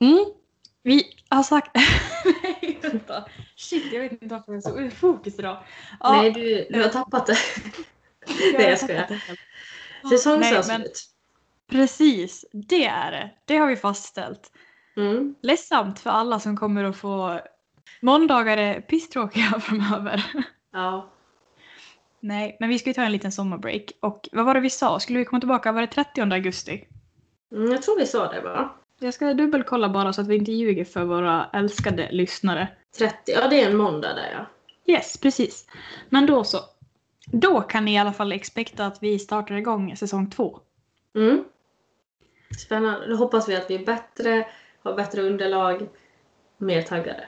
Mm. Vi har sagt... Nej, vänta. Shit, jag vet inte varför jag är så ur fokus idag. Ja, Nej, du, du har tappat det. Nej, jag skojar. Säsongsavslut. Precis, det är det. Det har vi fastställt. Mm. Ledsamt för alla som kommer att få måndagar är pisstråkiga framöver. Ja. Nej, men vi ska ju ta en liten sommarbreak. Och vad var det vi sa? Skulle vi komma tillbaka? Var det 30 augusti? Mm, jag tror vi sa det va? Jag ska dubbelkolla bara så att vi inte ljuger för våra älskade lyssnare. 30, ja det är en måndag där ja. Yes, precis. Men då så. Då kan ni i alla fall expecta att vi startar igång säsong två. Mm. Spännande. Då hoppas vi att vi är bättre, har bättre underlag, mer taggade.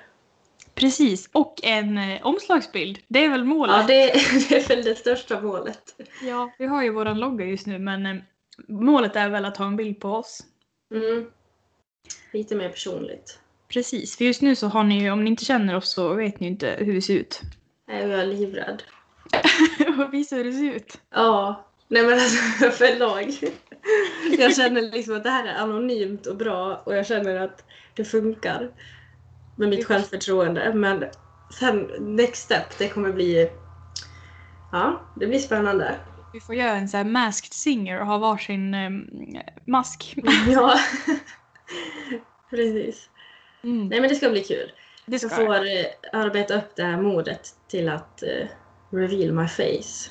Precis, och en eh, omslagsbild. Det är väl målet? Ja, det, det är väl det största målet. Ja, vi har ju våran logga just nu men eh, målet är väl att ha en bild på oss. Mm. Lite mer personligt. Precis, för just nu så har ni ju, om ni inte känner oss så vet ni ju inte hur vi ser ut. Nej, jag är livrädd. Visa hur det ser ut. Ja, nej men alltså förlag. Jag känner liksom att det här är anonymt och bra och jag känner att det funkar med mitt självförtroende. Men sen next step, det kommer bli... Ja, det blir spännande. Vi får göra en sån här masked singer och ha varsin eh, mask. Ja, precis. Mm. Nej men det ska bli kul. Det Jag ska får eh, arbeta upp det här modet till att eh, reveal my face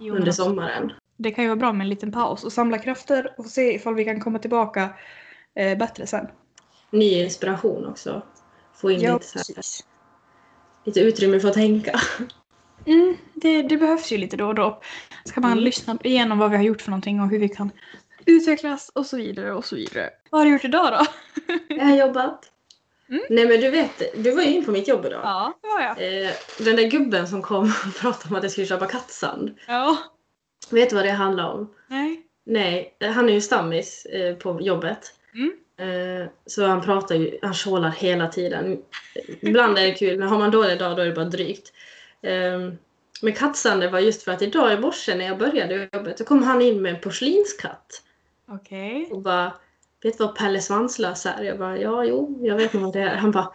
Jo, under sommaren. Det kan ju vara bra med en liten paus och samla krafter och se ifall vi kan komma tillbaka eh, bättre sen. Ny inspiration också. Få in Ja, lite, så här, lite utrymme för att tänka. Mm, det, det behövs ju lite då och då. Ska man Mm. lyssna igenom vad vi har gjort för någonting och hur vi kan utvecklas och så vidare och så vidare. Vad har du gjort idag då? Jag har jobbat. Mm. Nej men du vet, du var ju in på mitt jobb idag. Ja, det var jag. Eh, den där gubben som kom och pratade om att jag skulle köpa kattsand. Ja. Vet du vad det handlar om? Nej. Nej, han är ju stammis eh, på jobbet. Mm. Eh, så han pratar ju, han tjålar hela tiden. Ibland är det kul men har man dålig dag då är det bara drygt. Eh, men kattsanden var just för att idag i morse när jag började jobbet så kom han in med en porslinskatt. Okej. Och bara, vet du vad Pelle Svanslös är? Jag bara, ja jo, jag vet nog vad det är. Han bara,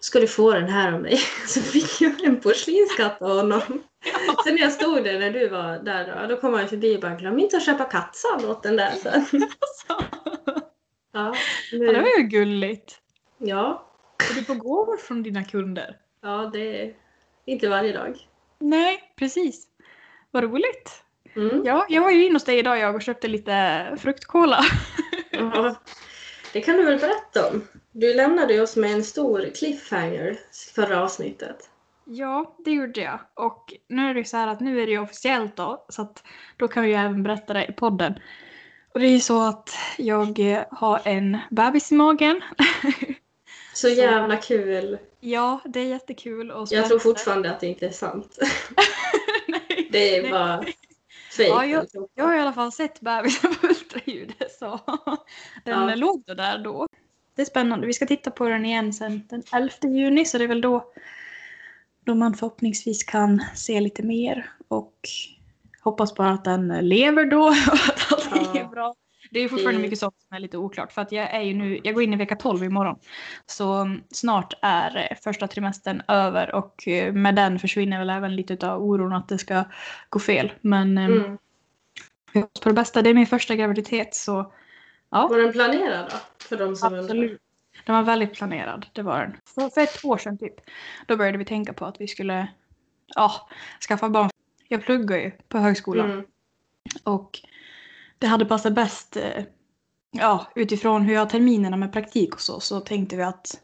ska du få den här av mig. Så fick jag en porslinskatt av honom. Sen när jag stod där när du var där då, då kom han förbi och bara, glöm inte att köpa kattsand åt den där sen. Alltså. Ja, Ja, det var ju gulligt. ja, Och du får gåvor från dina kunder. ja, det är inte varje dag. Nej, precis. Vad roligt. Mm. Ja, jag var ju inne hos dig idag jag och köpte lite fruktkola. Ja, det kan du väl berätta om? Du lämnade oss med en stor cliffhanger förra avsnittet. Ja, det gjorde jag. Och nu är det ju så här att nu är det ju officiellt då, så att då kan vi ju även berätta det i podden. Och det är ju så att jag eh, har en bebis i magen. Så jävla kul! Ja, det är jättekul och Jag tror fortfarande att det inte är sant. Nej. Det är Nej. bara fejk. Ja, jag-. Jag har i alla fall sett bebisen på ultraljud så den Ja. låg då där då. Det är spännande. Vi ska titta på den igen sen den 11 juni så det är väl då då man förhoppningsvis kan se lite mer och hoppas bara att den lever då och att allting Ja. är bra. Det är fortfarande Det- mycket sånt som är lite oklart för att jag är ju nu, jag går in i vecka 12 imorgon. Så mm, snart är eh, första trimestern över och eh, med den försvinner väl även lite av oron att det ska gå fel. Men eh, Mm. jag hoppas på det bästa. Det är min första graviditet så ja, Var den planerad då? För de som undrar. absolut. Den var väldigt planerad, det var den. För, för ett år sedan typ. Då började vi tänka på att vi skulle ja, skaffa barn. Jag pluggar ju på högskolan Mm. och det hade passat bäst eh, ja, utifrån hur jag har terminerna med praktik och så, så tänkte vi att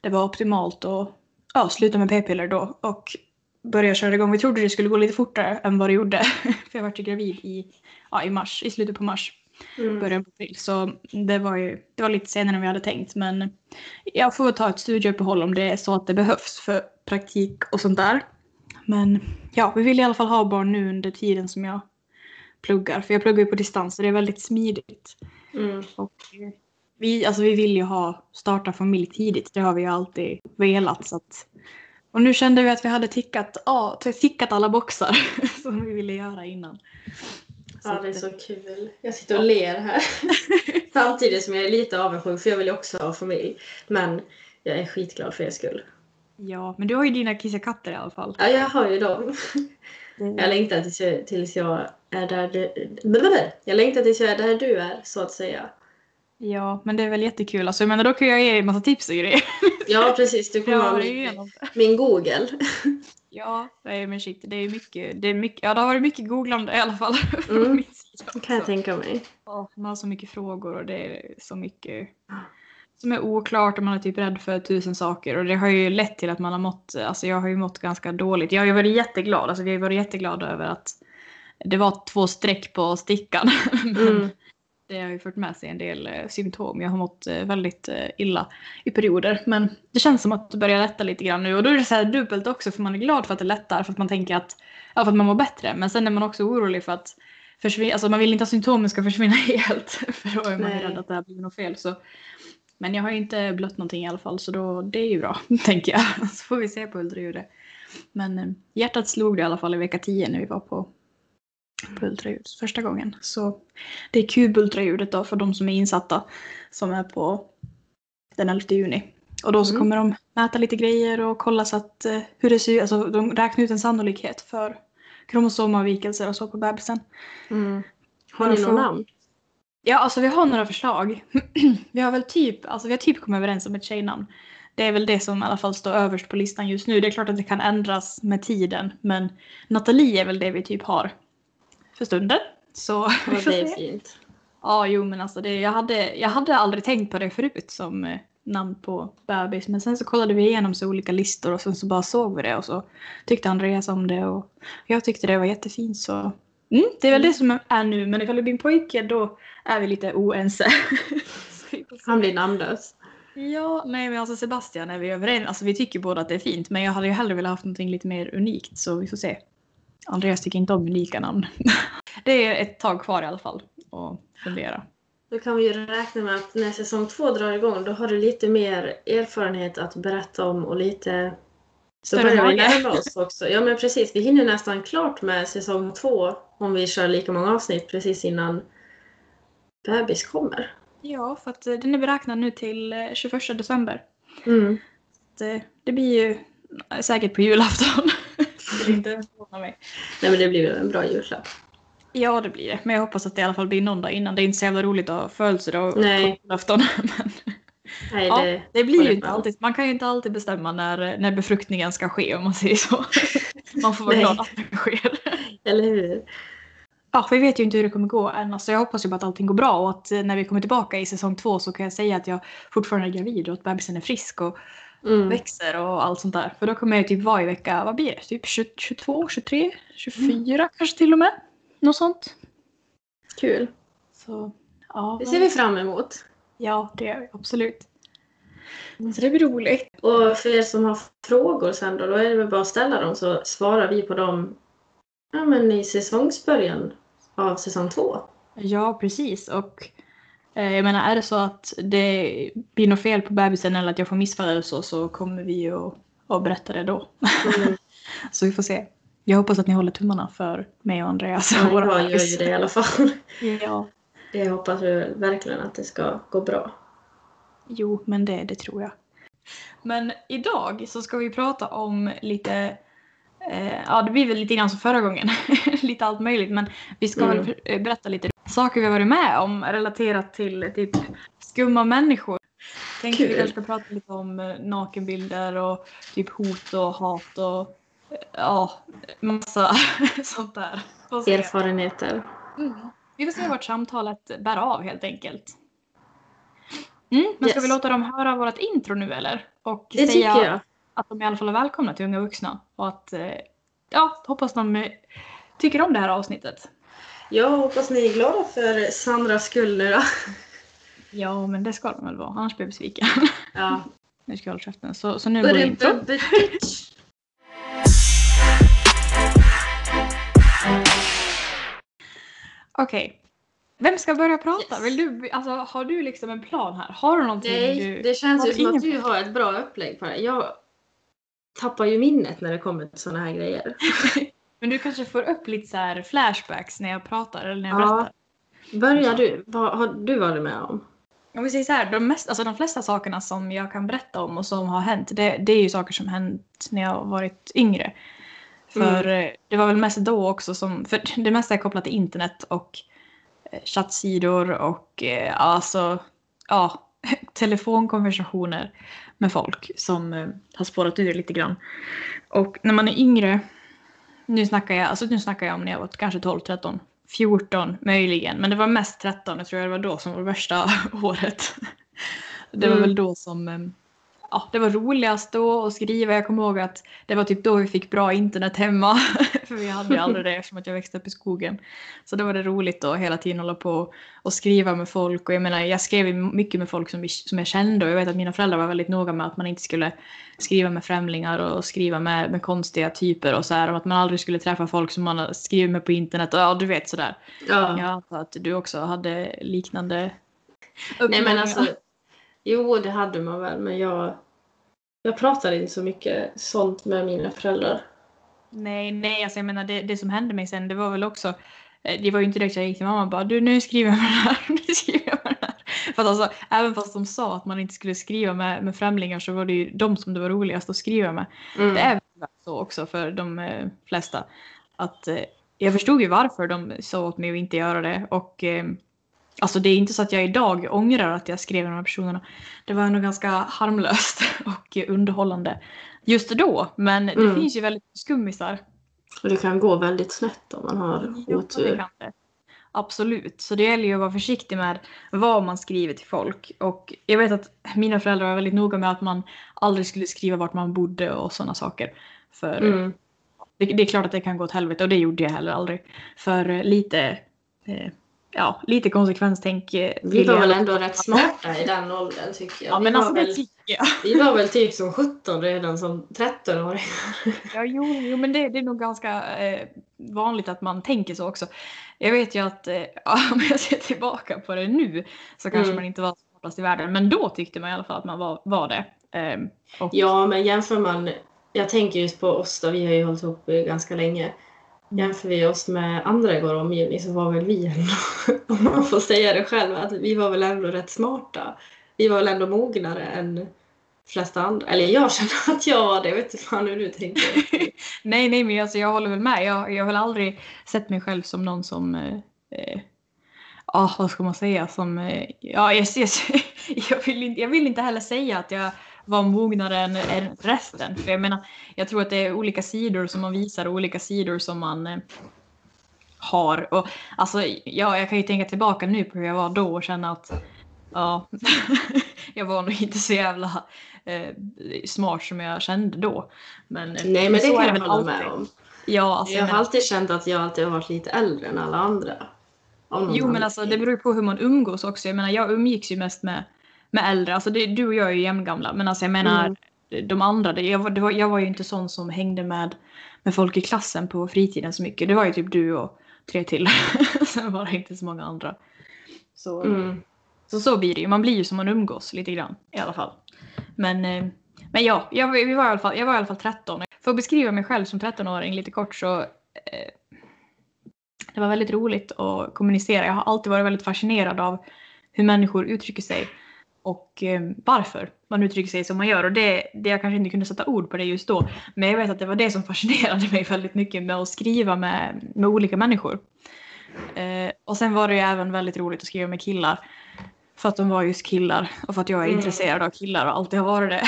det var optimalt att ja, sluta med p-piller då och börja köra igång. Vi trodde det skulle gå lite fortare än vad det gjorde. För jag var ju gravid i, ja, i mars, i slutet på mars, Mm. början på april. Så det var ju det var lite senare än vi hade tänkt. Men jag får ta ett studieuppehåll om det är så att det behövs för praktik och sånt där. Men ja, vi vill i alla fall ha barn nu under tiden som jag pluggar. För jag pluggar ju på distans så det är väldigt smidigt. Mm. Och vi, alltså vi vill ju ha starta familj tidigt. Det har vi ju alltid velat. Så att, och nu kände vi att vi hade tickat, ja, tickat alla boxar som vi ville göra innan. Ja, att, det är så kul. Jag sitter och ler här. Samtidigt som jag är lite avundsjuk för jag vill ju också ha familj. Men jag är skitglad för er skull. Ja, men du har ju dina kissekatter i alla fall. Ja, jag har ju dem. Det- Jag längtar tills jag, tills jag är där du... Jag längtar tills jag är där du är, så att säga. Ja, men det är väl jättekul. Alltså, jag menar, då kan jag ge dig en massa tips och grejer. Ja, precis. Du kommer Ja, är min, min Google. Ja, nej men shit, det är mycket, det är mycket, ja det har varit mycket googlande i alla fall. Mm. kan jag tänka mig. Ja, man har så mycket frågor och det är så mycket som är oklart och man är typ rädd för tusen saker och det har ju lett till att man har mått, alltså jag har ju mått ganska dåligt. Jag har ju varit jätteglad, alltså vi har varit jätteglada över att det var två streck på stickan. Men Mm. det har ju fört med sig en del eh, symptom. Jag har mått eh, väldigt eh, illa i perioder. Men det känns som att det börjar lätta lite grann nu. Och då är det så här dubbelt också för man är glad för att det lättar. För att man tänker att, ja, för att man mår bättre. Men sen är man också orolig för att försvinna, alltså man vill inte att symptomen ska försvinna helt. För då är man Nej. rädd att det här blir något fel. Så. Men jag har ju inte blött någonting i alla fall. Så då, det är ju bra, tänker jag. Så får vi se på ultraljudet. Men eh, hjärtat slog det i alla fall i vecka 10 när vi var på, på ultraljud första gången. Så det är kubultraljudet då för de som är insatta som är på den 11 juni. Och då så Mm. kommer de mäta lite grejer och kolla så att eh, hur det ser ut. Alltså de räknar ut en sannolikhet för kromosomavvikelser och så på bebisen. Mm. Har ni något namn? Ja, alltså vi har några förslag. vi har väl typ, alltså vi har typ kommit överens om ett tjejnamn. Det är väl det som i alla fall står överst på listan just nu. Det är klart att det kan ändras med tiden, men Nathalie är väl det vi typ har för stunden. Så vi får det är se. fint. Ja, jo men alltså det, jag, hade, jag hade aldrig tänkt på det förut som eh, namn på bebis. Men sen så kollade vi igenom så olika listor och sen så bara såg vi det och så tyckte Andreas om det och jag tyckte det var jättefint så mm, det är väl det som är nu. Men ifall det blir en pojke då är vi lite oense. Han blir namnlös. ja, nej men alltså Sebastian är vi överens. Alltså vi tycker båda att det är fint men jag hade ju hellre velat haft någonting lite mer unikt så vi får se. Andreas tycker inte om unika namn. det är ett tag kvar i alla fall att fundera. Då kan vi ju räkna med att när säsong två drar igång då har du lite mer erfarenhet att berätta om och lite... Så Större börjar vi närma oss också. Ja men precis, vi hinner nästan klart med säsong två om vi kör lika många avsnitt precis innan bebis kommer. Ja, för att eh, den är beräknad nu till eh, 21 december. Mm. Det, det blir ju eh, säkert på julafton. är inte förvåna mig. Nej men det blir väl en bra julklapp. Ja, det blir det. Men jag hoppas att det i alla fall blir någon dag innan. Det är inte så jävla roligt att ha födelsedag på julafton. Men Nej, ja, det... det blir ju inte alltid. Man kan ju inte alltid bestämma när, när befruktningen ska ske om man säger så. Man får vara glad att den sker. Eller hur? Ja, vi vet ju inte hur det kommer gå än. Alltså jag hoppas ju bara att allting går bra och att eh, när vi kommer tillbaka i säsong två så kan jag säga att jag fortfarande är gravid och att bebisen är frisk och Mm. växer och allt sånt där. För då kommer jag typ vara i vecka, vad blir det? Typ 20, 22, 23, 24 kanske till och med. Något sånt. Kul. Så ja, Det ser vi fram emot. ja det gör vi absolut. Så det blir roligt. Och för er som har frågor sen då, då är det väl bara att ställa dem så svarar vi på dem ja, men i säsongsbörjan av säsong två. Ja, precis. Och jag menar, är det så att det blir något fel på bebisen eller att jag får missfall så, så kommer vi ju att, berätta det då. Mm. så vi får se. Jag hoppas att ni håller tummarna för mig och Andreas. Ja, våra jag gör ju det i alla fall. Ja, Jag hoppas vi verkligen att det ska gå bra. Jo, men det, det tror jag. Men idag så ska vi prata om lite, eh, ja det blir väl lite grann som förra gången, lite allt möjligt. Men vi ska Mm. eh, berätta lite saker vi har varit med om relaterat till typ skumma människor. Tänkte vi kanske ska prata lite om eh, nakenbilder och typ hot och hat och eh, ja, massa sånt där. Erfarenheter. Mm. Vi får se vart samtalet bär av helt enkelt. Mm, men ska Yes. vi låta dem höra vårt intro nu eller? Och Det säga tycker jag. att de i alla fall är välkomna till Unga Vuxna. Och att, eh, ja, hoppas de tycker om det här avsnittet. Jag hoppas ni är glada för Sandras skull nu då. Ja, men det ska de väl vara, annars blir jag besviken. Ja. nu ska jag hålla käften. Så, så nu går intro. Bitch. Okej. Vem ska börja prata? Yes. Vill du, alltså, har du liksom en plan här? Har du någonting Nej, du... det känns ju som att du har ett bra upplägg på det. Jag tappar ju minnet när det kommer till såna här grejer. Men du kanske får upp lite så här flashbacks när jag pratar eller när jag Ja. berättar. Börjar du? Vad har du varit med om? Om vi säger så här, de, mest, alltså de flesta sakerna som jag kan berätta om och som har hänt, det, det är ju saker som hänt när jag varit yngre. För eh, det var väl mest då också som, för det mesta är kopplat till internet och eh, chattsidor och eh, alltså, ja, telefonkonversationer med folk som eh, har spårat ur lite grann. Och när man är yngre, nu snackar jag, alltså nu snackar jag om när jag var kanske 12, 13, 14 möjligen, men det var mest 13, jag tror det var då som var värsta året. Det var Mm. väl då som eh, ja, det var roligast då att skriva. Jag kommer ihåg att det var typ då vi fick bra internet hemma. För vi hade ju aldrig det eftersom att jag växte upp i skogen. Så då var det roligt att hela tiden hålla på och skriva med folk. Och jag menar, jag skrev mycket med folk som, som jag kände. Och jag vet att mina föräldrar var väldigt noga med att man inte skulle skriva med främlingar och skriva med, med konstiga typer och så här. Och att man aldrig skulle träffa folk som man har skrivit med på internet. Och ja, du vet sådär. Ja. Jag antar att du också hade liknande Nej men alltså. Jo det hade man väl men jag. Jag pratade inte så mycket sånt med mina föräldrar. Nej, nej, alltså jag menar det, det som hände mig sen, det var väl också, eh, det var ju inte direkt jag gick till mamma och bara du nu skriver jag med det här, nu skriver jag med det här. För att alltså, även fast de sa att man inte skulle skriva med, med främlingar så var det ju de som det var roligast att skriva med. Mm. Det är väl så också för de eh, flesta. Att eh, jag förstod ju varför de sa åt mig att inte göra det och eh, Alltså det är inte så att jag idag ångrar att jag skrev de här personerna. Det var nog ganska harmlöst och underhållande just då. Men det Mm. finns ju väldigt skummisar Och det kan gå väldigt snett om man har det otur. Absolut, så det gäller ju att vara försiktig med vad man skriver till folk. Och jag vet att mina föräldrar var väldigt noga med att man aldrig skulle skriva vart man bodde och sådana saker. För Mm. det, det är klart att det kan gå åt helvete och det gjorde jag heller aldrig. För lite, eh, ja, lite konsekvenstänk eh, Vi var väl ändå rätt smarta i den åldern tycker jag. Ja vi, men var alltså det väl, jag. vi var väl typ som 17 redan som 13-åringar. Ja, jo, jo men det, det är nog ganska eh, vanligt att man tänker så också. Jag vet ju att eh, om jag ser tillbaka på det nu så kanske Mm. man inte var smartast i världen. Men då tyckte man i alla fall att man var, var det. Ehm, och, Ja men jämför man. Jag tänker just på oss då. Vi har ju hållit ihop eh, ganska länge. Jämför vi oss med andra i vår omgivning så var väl vi ändå, om man får säga det själv, att vi var väl ändå rätt smarta. Vi var väl ändå mognare än flesta andra. Eller jag känner att jag var det. Jag vet inte fan hur du tänker. Nej, nej, men alltså, jag håller väl med. Jag, jag har väl aldrig sett mig själv som någon som eh, eh, Ja, vad ska man säga? Som, eh, ja, jag, jag, jag, vill inte, jag vill inte heller säga att jag var mognare än, än resten. För jag menar, jag tror att det är olika sidor som man visar och olika sidor som man eh, har. Och, alltså, ja, jag kan ju tänka tillbaka nu på hur jag var då och känna att ja, jag var nog inte så jävla eh, smart som jag kände då. Men, eh, Nej men det kan är jag hålla med om. Ja, alltså, Jag har menar- alltid känt att jag alltid har varit lite äldre än alla andra. Jo men alltså det beror ju på hur man umgås också. Jag menar jag umgicks ju mest med, med äldre. Alltså det, du och jag är ju jämngamla. Men alltså jag menar Mm. de andra. Det, jag, var, jag var ju inte sån som hängde med, med folk i klassen på fritiden så mycket. Det var ju typ du och tre till. Sen var det inte så många andra. Så, Mm. så så blir det ju. Man blir ju som man umgås lite grann i alla fall. Men, eh, men ja, jag, var- vi var i alla fall, jag var i alla fall 13. För att beskriva mig själv som 13-åring lite kort så eh, det var väldigt roligt att kommunicera. Jag har alltid varit väldigt fascinerad av hur människor uttrycker sig och eh, varför man uttrycker sig som man gör. Och det, det jag kanske inte kunde sätta ord på det just då. Men jag vet att det var det som fascinerade mig väldigt mycket med att skriva med, med olika människor. Eh, och sen var det ju även väldigt roligt att skriva med killar. För att de var just killar och för att jag är Mm. intresserad av killar och alltid har varit det.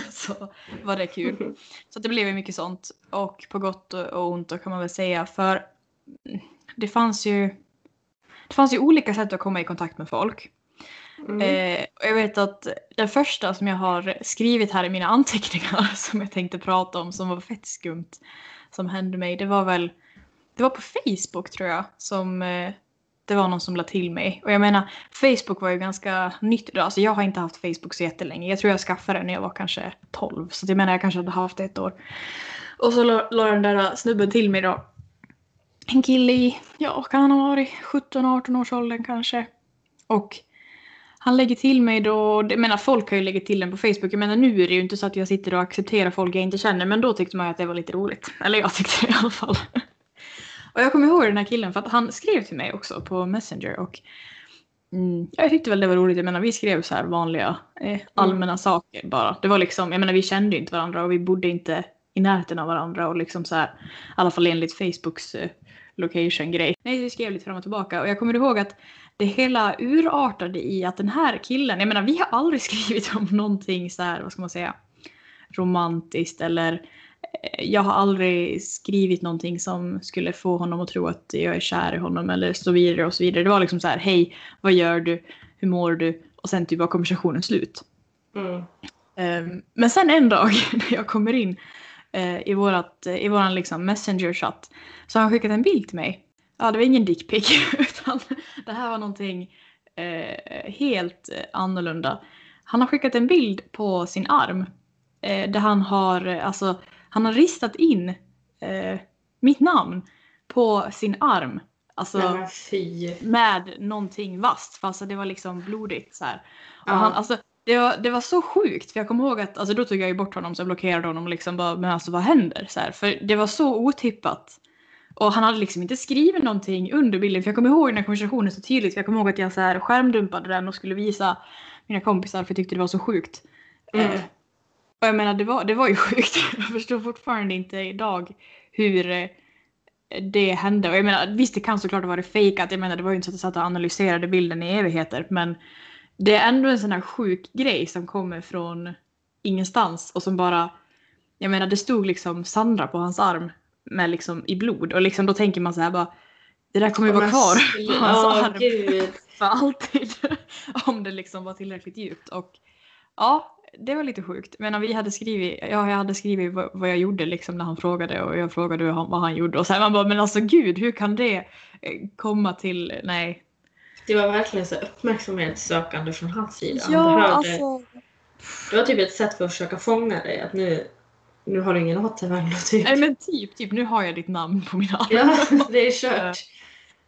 så var det kul. Så det blev ju mycket sånt. Och på gott och ont då kan man väl säga. För det fanns ju det fanns ju olika sätt att komma i kontakt med folk. Mm. Eh, och jag vet att den första som jag har skrivit här i mina anteckningar som jag tänkte prata om som var fett skumt som hände mig. Det var väl det var på Facebook tror jag som eh, det var någon som la till mig. Och jag menar Facebook var ju ganska nytt då. Alltså jag har inte haft Facebook så jättelänge. Jag tror jag skaffade det när jag var kanske 12. Så jag menar jag kanske hade haft det ett år. Och så la, la den där snubben till mig då. En kille i, ja kan han ha varit 17-18 års åldern kanske. Och han lägger till mig då, jag menar folk har ju lägger till en på Facebook. Jag menar nu är det ju inte så att jag sitter och accepterar folk jag inte känner. Men då tyckte man ju att det var lite roligt. Eller jag tyckte det i alla fall. Och jag kommer ihåg den här killen för att han skrev till mig också på Messenger och mm, jag tyckte väl det var roligt. Jag menar vi skrev så här vanliga eh, allmänna saker bara. Det var liksom, jag menar vi kände ju inte varandra och vi bodde inte i närheten av varandra och liksom så här, i alla fall enligt Facebooks eh, location-grej. Nej, vi skrev lite fram och tillbaka och jag kommer ihåg att det hela urartade i att den här killen, jag menar vi har aldrig skrivit om någonting så här, vad ska man säga, romantiskt eller eh, jag har aldrig skrivit någonting som skulle få honom att tro att jag är kär i honom eller så vidare och så vidare. Det var liksom så här, hej, vad gör du? Hur mår du? Och sen typ var konversationen slut. Mm. Um, men sen en dag när jag kommer in uh, i, vårat, uh, i våran liksom messenger-chatt så har han skickat en bild till mig. Ja, det var ingen dickpic utan det här var någonting uh, helt annorlunda. Han har skickat en bild på sin arm där han har, alltså, han har ristat in mitt namn på sin arm. Alltså, Nej, med någonting vasst. För alltså det var liksom blodigt så här. Och Ja. han, alltså, det, var, det var så sjukt för jag kommer ihåg att alltså, då tog jag ju bort honom så jag blockerade honom liksom bara men alltså vad händer? Så här, för det var så otippat. Och han hade liksom inte skrivit någonting under bilden för jag kommer ihåg den här konversationen så tydligt. För jag kommer ihåg att jag så här skärmdumpade den och skulle visa mina kompisar för jag tyckte det var så sjukt. Mm. Eh, och jag menar det var, det var ju sjukt. Jag förstår fortfarande inte idag hur eh, det hände. Och jag menar visst det kan såklart ha varit fejkat. Jag menar det var ju inte så att jag satt och analyserade bilden i evigheter. Men det är ändå en sån här sjuk grej som kommer från ingenstans och som bara jag menar det stod liksom Sandra på hans arm med liksom i blod och liksom då tänker man så här bara det där kommer ju vara kvar på hans Ja, arm gud. för alltid. Om det liksom var tillräckligt djupt. Och ja, det var lite sjukt. Men vi hade skrivit, ja, jag hade skrivit vad, vad jag gjorde liksom när han frågade och jag frågade vad han, vad han gjorde. Och så här, man bara, men alltså gud, hur kan det eh, komma till, nej. Det var verkligen så uppmärksamhetssökande från hans sida. Han Ja, behövde, alltså. Det var typ ett sätt för att försöka fånga dig. Att nu, nu har du ingen återvändo typ. Nej men typ, typ, nu har jag ditt namn på min arm. Ja, det är kört.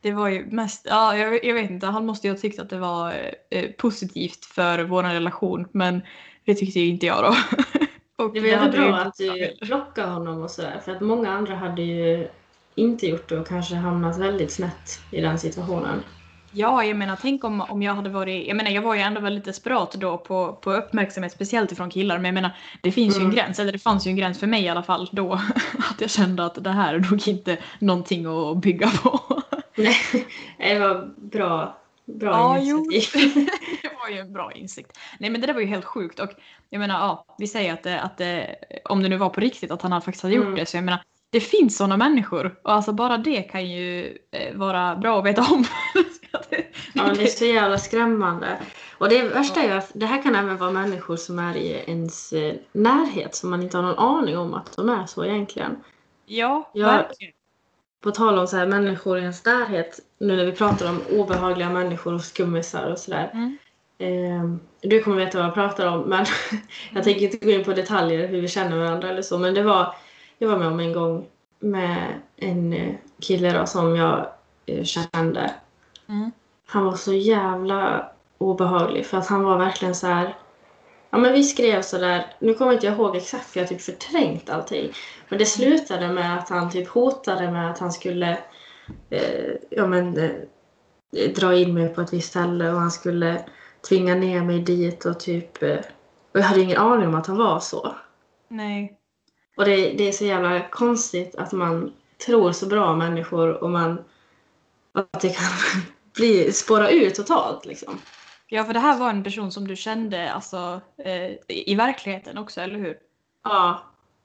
Det var ju mest, ja jag, jag vet inte, han måste ju ha tyckt att det var eh, positivt för vår relation. Men det tyckte ju inte jag då. Och Det var jävligt ju bra att du blockade honom och sådär. För att många andra hade ju inte gjort det och kanske hamnat väldigt snett i den situationen. Ja, jag menar tänk om, om jag hade varit, jag menar jag var ju ändå väldigt desperat då på, på uppmärksamhet, speciellt ifrån killar. Men jag menar det finns ju en Mm. gräns, eller det fanns ju en gräns för mig i alla fall då. Att jag kände att det här är nog inte någonting att bygga på. Nej, det var bra, bra Ja, jo. initiativ. det var ju en bra insikt. Nej men det där var ju helt sjukt och jag menar ja, vi säger att, att det, om det nu var på riktigt att han faktiskt hade gjort Mm. det så jag menar det finns sådana människor och alltså bara det kan ju eh, vara bra att veta om. Ja, det är så jävla skrämmande. Och det värsta är ju att det här kan även vara människor som är i ens eh, närhet som man inte har någon aning om att de är så egentligen. ja, Ja. verkligen. På tal om så här människor i ens närhet, nu när vi pratar om obehagliga människor och skummisar och sådär. Mm. Eh, du kommer veta vad jag pratar om men jag tänker inte gå in på detaljer hur vi känner varandra eller så. Men det var, jag var med om en gång med en eh, kille då, som jag eh, kände. Mm. Han var så jävla obehaglig för att han var verkligen så här. Ja men vi skrev så där. nu kommer inte jag ihåg exakt för jag har typ förträngt allting. Men det slutade med att han typ hotade med att han skulle eh, ja men eh, dra in mig på ett visst ställe och han skulle tvinga ner mig dit och typ eh, och jag hade ingen aning om att han var så. Nej. Och det, det är så jävla konstigt att man tror så bra om människor och man att det kan bli, spåra ut totalt liksom. Ja, för det här var en person som du kände alltså, eh, i verkligheten också, eller hur? Ja,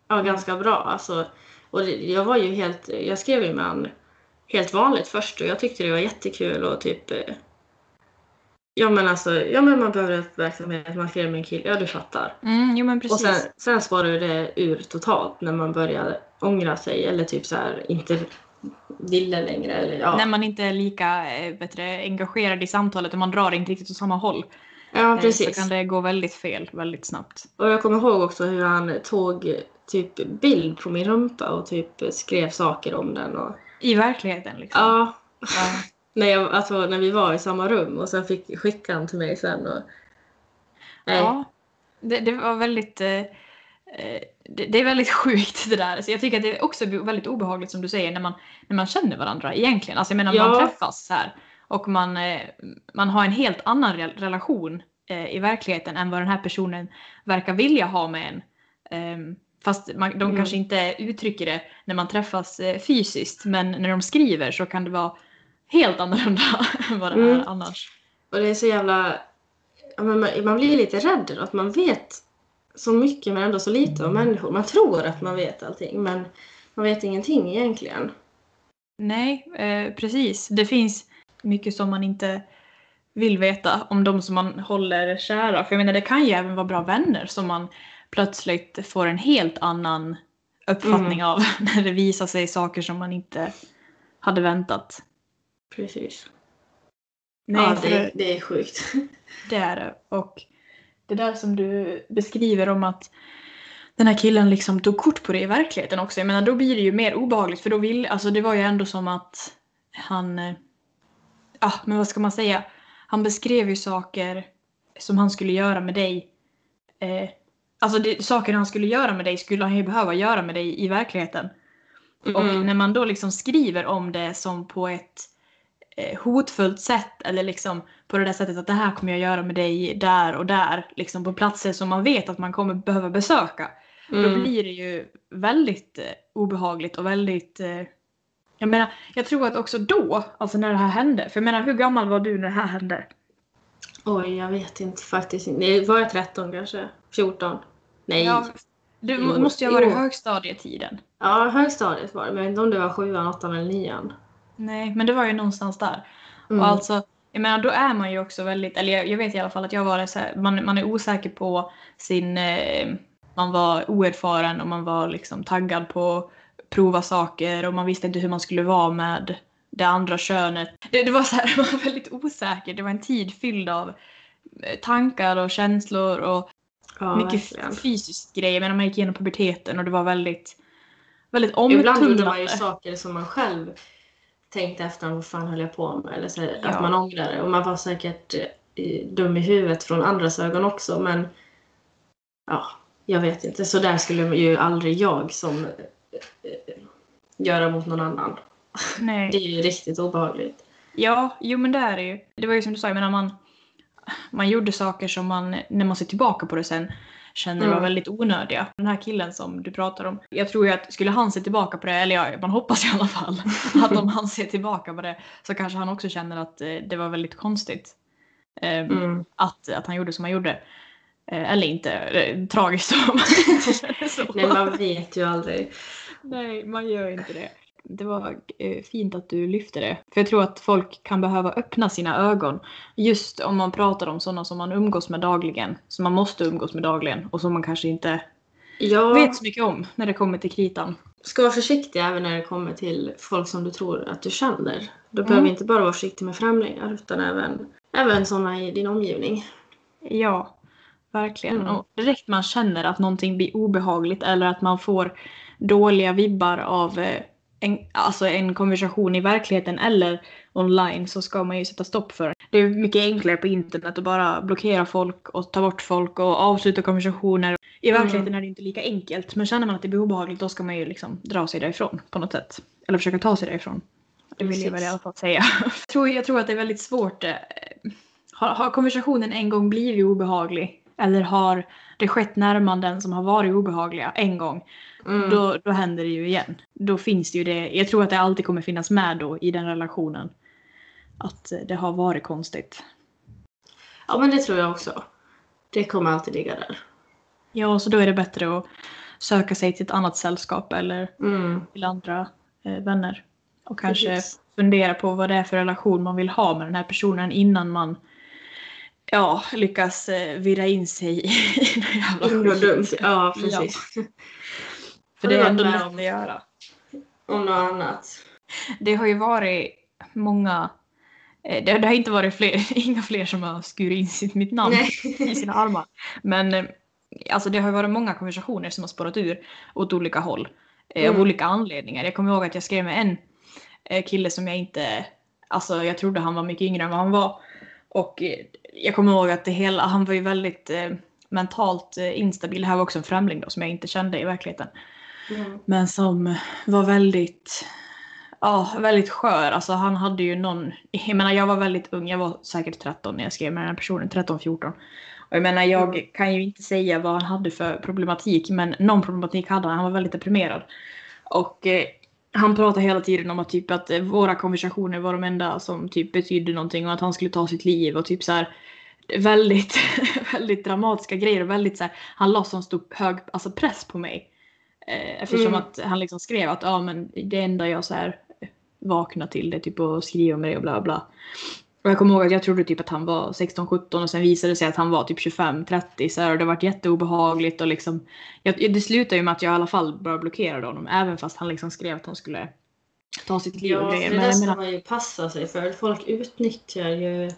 ja ganska bra. Alltså, och det, jag var ju helt, jag skrev ju med han helt vanligt först och jag tyckte det var jättekul och typ eh, Ja men alltså, ja men man behöver uppmärksamhet, man skrev med en kille, ja du fattar. Mm, jo men Och precis. sen, sen spårade det ur totalt när man började ångra sig eller typ så här inte ville längre. Eller, ja. När man inte är lika eh, bättre, engagerad i samtalet och man drar inte riktigt åt samma håll. ja eh, precis. Så kan det gå väldigt fel väldigt snabbt. Och jag kommer ihåg också hur han tog typ bild på min rumpa och typ skrev saker om den. Och, I verkligheten liksom. ja, Ja. När, jag, alltså, när vi var i samma rum och sen fick skicka han till mig sen. Och, nej. Ja. Det, det var väldigt... Eh, eh, det, det är väldigt sjukt det där. Så jag tycker att det är också väldigt obehagligt som du säger när man, när man känner varandra egentligen. Alltså jag menar Ja. man träffas så här och man, eh, man har en helt annan re- relation eh, i verkligheten än vad den här personen verkar vilja ha med en. Ehm, fast man, de Mm. kanske inte uttrycker det när man träffas eh, fysiskt men när de skriver så kan det vara helt annorlunda än vad det Mm. är annars. Och det är så jävla... Man, man blir lite rädd då, att man vet så mycket men ändå så lite om människor. Man tror att man vet allting men man vet ingenting egentligen. Nej, eh, precis. Det finns mycket som man inte vill veta om de som man håller kära. För jag menar det kan ju även vara bra vänner som man plötsligt får en helt annan uppfattning av när det visar sig saker som man inte hade väntat. Precis. Nej, ja, det, det är sjukt. det är det. Och det där som du beskriver om att den här killen liksom tog kort på det i verkligheten också. Jag menar då blir det ju mer obehagligt för då vill, alltså det var ju ändå som att han, eh, ja men vad ska man säga, han beskrev ju saker som han skulle göra med dig. Eh, alltså det, saker han skulle göra med dig skulle han ju behöva göra med dig i verkligheten. Och Mm. när man då liksom skriver om det som på ett hotfullt sätt eller liksom på det där sättet att det här kommer jag göra med dig där och där, liksom på platser som man vet att man kommer behöva besöka. Då Mm. blir det ju väldigt eh, obehagligt och väldigt... Eh, jag menar, jag tror att också då, alltså när det här hände, för jag menar hur gammal var du när det här hände? Oj, jag vet inte faktiskt. Var jag 13 kanske? 14? Nej. Ja, Ja, du måste ju ha varit i högstadietiden. högstadiet var det. Men jag vet inte om det var sjuan, åttan eller nian. Nej, men det var ju någonstans där. Mm. Och alltså, jag menar då är man ju också väldigt, eller jag, jag vet i alla fall att jag var så här, man, man är osäker på sin, eh, man var oerfaren och man var liksom taggad på att prova saker och man visste inte hur man skulle vara med det andra könet. Det, det var så här, man var väldigt osäker. Det var en tid fylld av eh, tankar och känslor och ja, mycket verkligen. fysiskt grejer. Men man gick igenom puberteten och det var väldigt, väldigt Ibland gjorde omtumlande. man ju saker som man själv tänkte efter, vad fan höll jag på med? Eller så, Ja. att man ångrade. Och man var säkert eh, dum i huvudet från andras ögon också. Men ja, jag vet inte. Så där skulle ju aldrig jag som eh, eh, göra mot någon annan. Nej. Det är ju riktigt obehagligt. Ja, jo men det är det ju. Det var ju som du sa, jag menar man, man gjorde saker som man, när man ser tillbaka på det sen, känner var Mm. väldigt onödiga. Den här killen som du pratar om, jag tror ju att skulle han se tillbaka på det, eller ja, man hoppas i alla fall, att om han ser tillbaka på det så kanske han också känner att eh, det var väldigt konstigt. eh, Mm. Att, att han gjorde som han gjorde. Eh, Eller inte, eh, tragiskt om man inte så. Nej, man vet ju aldrig. Nej, man gör inte det. Det var eh, fint att du lyfte det. För jag tror att folk kan behöva öppna sina ögon. Just om man pratar om sådana som man umgås med dagligen. Som man måste umgås med dagligen. Och som man kanske inte Jag vet så mycket om när det kommer till kritan. ska vara försiktig även när det kommer till folk som du tror att du känner. Du Mm. behöver inte bara vara försiktig med främlingar utan även, även sådana i din omgivning. Ja, verkligen. Mm. Och direkt man känner att någonting blir obehagligt eller att man får dåliga vibbar av eh, en, alltså en konversation i verkligheten eller online så ska man ju sätta stopp för det. Det är mycket enklare på internet att bara blockera folk och ta bort folk och avsluta konversationer. I Mm. verkligheten är det inte lika enkelt men känner man att det blir obehagligt då ska man ju liksom dra sig därifrån på något sätt. Eller försöka ta sig därifrån. Det vill jag väl i alla fall säga. jag, tror, jag tror att det är väldigt svårt. eh, Har, har konversationen en gång blivit obehaglig eller har det skett närmanden som har varit obehagliga en gång, Mm. då, då händer det ju igen. Då finns det ju det. Jag tror att det alltid kommer finnas med då i den relationen. Att det har varit konstigt. Ja men det tror jag också. Det kommer alltid ligga där. Ja, så då är det bättre att söka sig till ett annat sällskap eller Mm. till andra eh, vänner. Och kanske Precis. fundera på vad det är för relation man vill ha med den här personen innan man ja, lyckas eh, virra in sig i något jävla dumt. Ja precis. För Har det är ändå med om- att göra. Om något annat. Det har ju varit många eh, det, det har inte varit fler, inga fler som har skurit in sitt, mitt namn i Nej. sina armar. Men eh, alltså det har ju varit många konversationer som har spårat ur åt olika håll. Eh, Av Mm. olika anledningar. Jag kommer ihåg att jag skrev med en kille som jag inte... Alltså jag trodde han var mycket yngre än vad han var. Och jag kommer ihåg att det hela, han var ju väldigt... Eh, mentalt eh, instabil. Det här var också en främling då som jag inte kände i verkligheten. Mm. Men som var väldigt, ja, väldigt skör. Alltså han hade ju någon, jag menar jag var väldigt ung, jag var säkert 13 när jag skrev med den här personen, 13-14. Och jag menar jag Mm. kan ju inte säga vad han hade för problematik men någon problematik hade han, han var väldigt deprimerad. Och eh, han pratade hela tiden om att typ att eh, våra konversationer var de enda som typ betydde någonting och att han skulle ta sitt liv och typ så här väldigt, väldigt dramatiska grejer och väldigt så här, han la sån stor hög alltså press på mig. Eh, eftersom Mm. att han liksom skrev att ja men det enda jag så här vaknar till det typ att skriva med det och bla bla. Och jag kommer ihåg att jag trodde typ att han var 16-17 och sen visade det sig att han var typ 25-30 så här, och det varit jätteobehagligt och liksom jag, det slutade ju med att jag i alla fall började blockera honom även fast han liksom skrev att han skulle ta sitt liv och Ja, grejer. för det där ska menar, man ju passa sig för. Folk utnyttjar ju eh,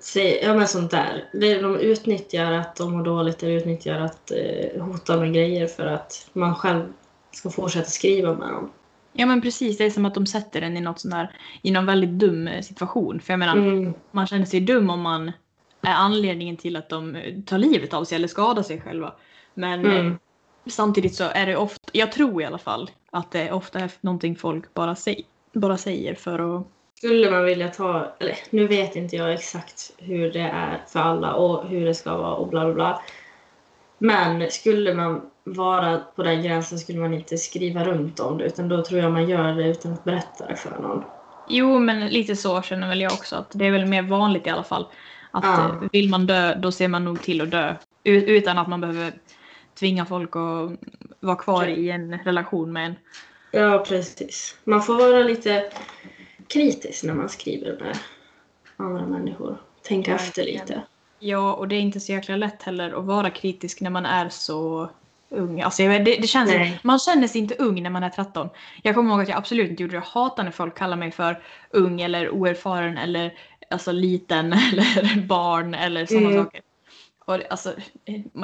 säg, ja, men sånt där. De utnyttjar att de mår dåligt eller utnyttjar att eh, hota med grejer för att man själv ska fortsätta skriva med dem. Ja men precis, det är som att de sätter en i något sån där, i någon väldigt dum eh, situation. För jag menar, Mm. man känner sig dum om man är anledningen till att de eh, tar livet av sig eller skadar sig själva. Men eh, Mm. samtidigt så är det ofta, jag tror i alla fall, att det ofta är någonting folk bara, säg, bara säger för att Skulle man vilja ta, eller nu vet inte jag exakt hur det är för alla och hur det ska vara och bla bla bla. Men skulle man vara på den gränsen skulle man inte skriva runt om det utan då tror jag man gör det utan att berätta det för någon. Jo, men lite så känner väl jag också. Att det är väl mer vanligt i alla fall. Att Ja. eh, vill man dö, då ser man nog till att dö. Utan att man behöver tvinga folk att vara kvar i en relation med en. Ja, precis. Man får vara lite kritisk när man skriver med andra människor. Tänka efter lite. Ja, och det är inte så jäkla lätt heller att vara kritisk när man är så ung. Alltså, det, det känns, Nej. man känner sig inte ung när man är 13. Jag kommer ihåg att jag absolut inte gjorde det. Jag hatar när folk kallar mig för ung eller oerfaren eller alltså, liten eller barn eller sådana Mm. saker. Och, alltså,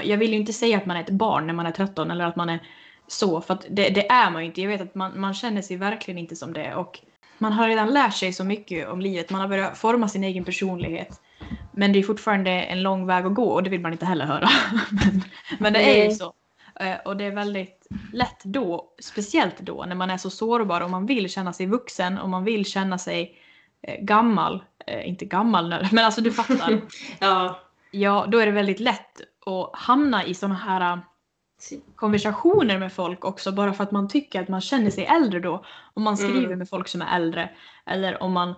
jag vill ju inte säga att man är ett barn när man är 13 eller att man är så, för det, det är man ju inte. Jag vet att man, man känner sig verkligen inte som det. Och man har redan lärt sig så mycket om livet. Man har börjat forma sin egen personlighet. Men det är fortfarande en lång väg att gå och det vill man inte heller höra. men, men det är ju så. Eh, Och det är väldigt lätt då, speciellt då när man är så sårbar och man vill känna sig vuxen och man vill känna sig eh, gammal. Eh, inte gammal nu, men alltså du fattar. Ja. ja, då är det väldigt lätt att hamna i sådana här konversationer med folk också bara för att man tycker att man känner sig äldre då. Om man skriver Mm. med folk som är äldre eller om man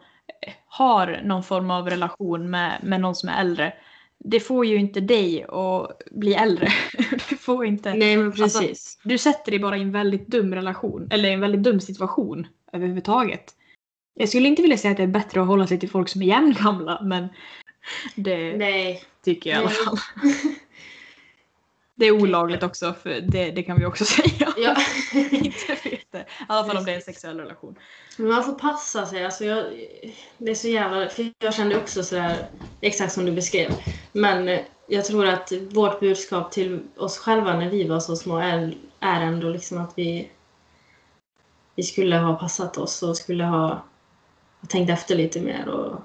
har någon form av relation med, med någon som är äldre. Det får ju inte dig att bli äldre. du får inte... Nej, men Alltså- precis. Du sätter dig bara i en väldigt dum relation, eller en väldigt dum situation överhuvudtaget. Jag skulle inte vilja säga att det är bättre att hålla sig till folk som är jämngamla, men det Nej. tycker jag i alla Nej. fall. Det är olagligt också, för det, det kan vi också säga. Ja. inte vet det. I alla fall om det är en sexuell relation. Men man får passa sig. Alltså jag, det är så jävla... För jag kände också sådär, exakt som du beskrev. Men eh, jag tror att vårt budskap till oss själva när vi var så små är, är ändå liksom att vi, vi skulle ha passat oss och skulle ha tänkt efter lite mer. Och,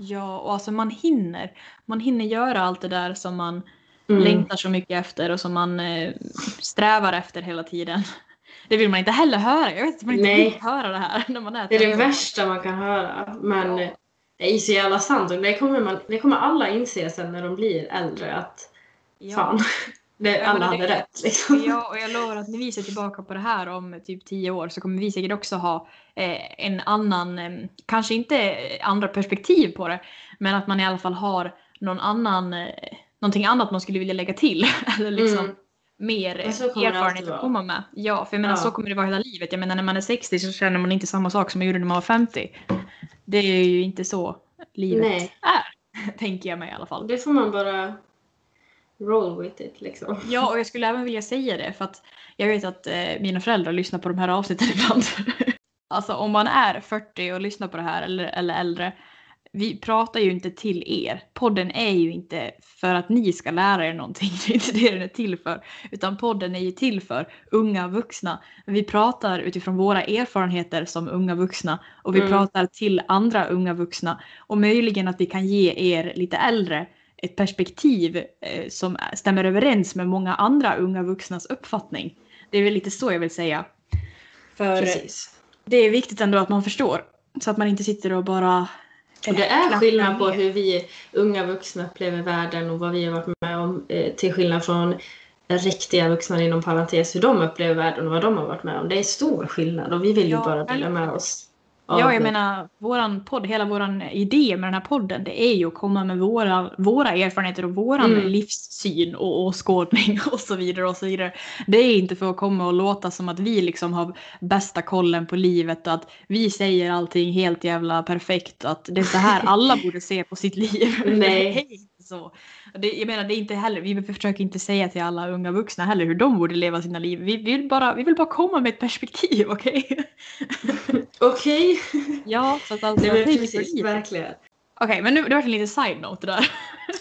Ja, och alltså man hinner. Man hinner göra allt det där som man Mm. längtar så mycket efter och som man eh, strävar efter hela tiden. Det vill man inte heller höra. Jag vet att man inte Nej. vill höra det här när man är Det är det 13. värsta man kan höra. Men Ja. det är så jävla sant. Och det kommer, man, det kommer alla inse sen när de blir äldre att Ja. fan, det, alla hade det- rätt. Liksom. Ja, och jag lovar att när vi ser tillbaka på det här om typ tio år så kommer vi säkert också ha eh, en annan, eh, kanske inte andra perspektiv på det, men att man i alla fall har någon annan, eh, någonting annat man skulle vilja lägga till. Eller liksom Mm. mer erfarenhet att komma med. Ja, för jag menar Ja. så kommer det vara hela livet. Jag menar när man är 60 så känner man inte samma sak som man gjorde när man var 50. Det är ju inte så livet Nej. är, tänker jag mig i alla fall. Det får man bara roll with it liksom. Ja, och jag skulle även vilja säga det för att jag vet att eh, mina föräldrar lyssnar på de här avsnitten ibland. alltså om man är 40 och lyssnar på det här eller, eller äldre. Vi pratar ju inte till er. Podden är ju inte för att ni ska lära er någonting. Det är inte det den är till för. Utan podden är ju till för unga vuxna. Vi pratar utifrån våra erfarenheter som unga vuxna. Och vi Mm. pratar till andra unga vuxna. Och möjligen att vi kan ge er lite äldre ett perspektiv eh, som stämmer överens med många andra unga vuxnas uppfattning. Det är väl lite så jag vill säga. För Precis. det är viktigt ändå att man förstår. Så att man inte sitter och bara... Och det är skillnad på hur vi unga vuxna upplever världen och vad vi har varit med om eh, till skillnad från riktiga vuxna inom parentes hur de upplever världen och vad de har varit med om. Det är stor skillnad och vi vill ju Ja, bara dela med oss. Ja, jag det. menar, våran podd, hela våran idé med den här podden, det är ju att komma med våra, våra erfarenheter och våran Mm. livssyn och åskådning och så vidare och så vidare. Det är inte för att komma och låta som att vi liksom har bästa kollen på livet och att vi säger allting helt jävla perfekt, att det är så här alla borde se på sitt liv. Nej. Så. Det, jag menar, det är inte heller, vi försöker inte säga till alla unga vuxna heller hur de borde leva sina liv. Vi vill bara, vi vill bara komma med ett perspektiv, okej? Okej. Ja, så att alltså, Nej men precis, verkligen. Okej, men nu det var en liten side-note där.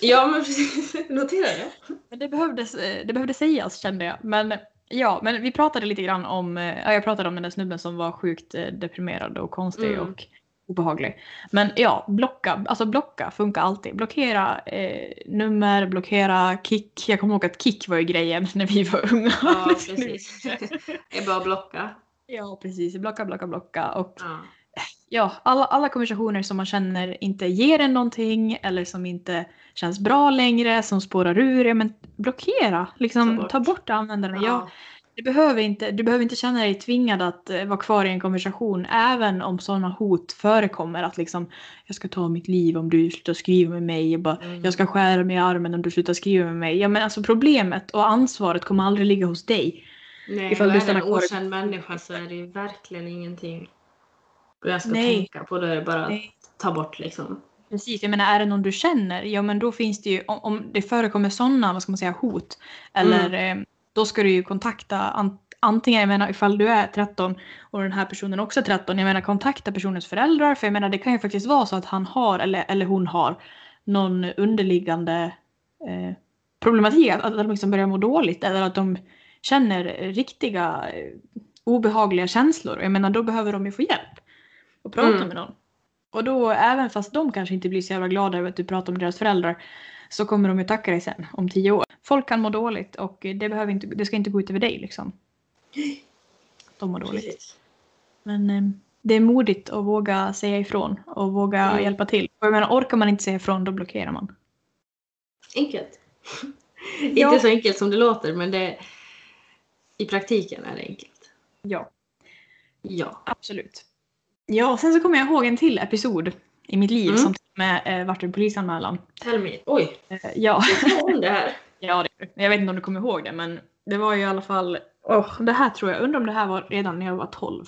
Ja men precis, notera det. Men det behövdes, eh, det behövde sägas kände jag. Men ja, men vi pratade lite grann om, eh, ja, jag pratade om den där snubben som var sjukt eh, deprimerad och konstig Mm. och obehaglig. Men ja, blocka, alltså blocka funkar alltid. Blockera eh, nummer, blockera kick. Jag kommer ihåg att kick var ju grejen när vi var unga. Ja precis. Det är bara att blocka. ja, precis. Blocka, blocka, blocka. Och Ja. ja, alla, alla konversationer som man känner inte ger en någonting eller som inte känns bra längre, som spårar ur, ja men blockera. Liksom, Ta bort. ta bort användaren. Ja, du, behöver inte, du behöver inte känna dig tvingad att eh, vara kvar i en konversation även om sådana hot förekommer. Att liksom, jag ska ta mitt liv om du slutar skriva med mig. Jag, bara, Mm. jag ska skära mig i armen om du slutar skriva med mig. Ja men alltså problemet och ansvaret kommer aldrig ligga hos dig. Nej, Ifall du är en okänd människa så är det ju verkligen ingenting jag ska Nej. tänka på. Då är det bara att Nej. ta bort liksom. Precis, jag menar är det någon du känner, ja men då finns det ju, om, om det förekommer sådana, vad ska man säga, hot. Eller eh, då ska du ju kontakta an, antingen, jag menar ifall du är 13 och den här personen också är 13, jag menar kontakta personens föräldrar. För jag menar det kan ju faktiskt vara så att han har, eller, eller hon har, någon underliggande eh, problematik. Att, att de liksom börjar må dåligt eller att de känner riktiga eh, obehagliga känslor. Jag menar då behöver de ju få hjälp. Och prata Mm. med någon. Och då, även fast de kanske inte blir så jävla glada över att du pratar om deras föräldrar, så kommer de ju tacka dig sen om tio år. Folk kan må dåligt och det, behöver inte, det ska inte gå ut över dig liksom. De mår dåligt. Precis. Men eh, det är modigt att våga säga ifrån och våga Mm. hjälpa till. Och jag menar, orkar man inte säga ifrån då blockerar man. Enkelt. Ja. Inte så enkelt som det låter men det i praktiken är det enkelt. Ja, Ja. absolut. Ja, sen så kommer jag ihåg en till episod i mitt liv Mm. som till och med eh, vart en polisanmälan. Tell me. Oj, Eh, ja. jag det här. Ja, det, jag vet inte om du kommer ihåg det, men det var ju i alla fall... Oh, det här tror jag, undrar om det här var redan när jag var 12.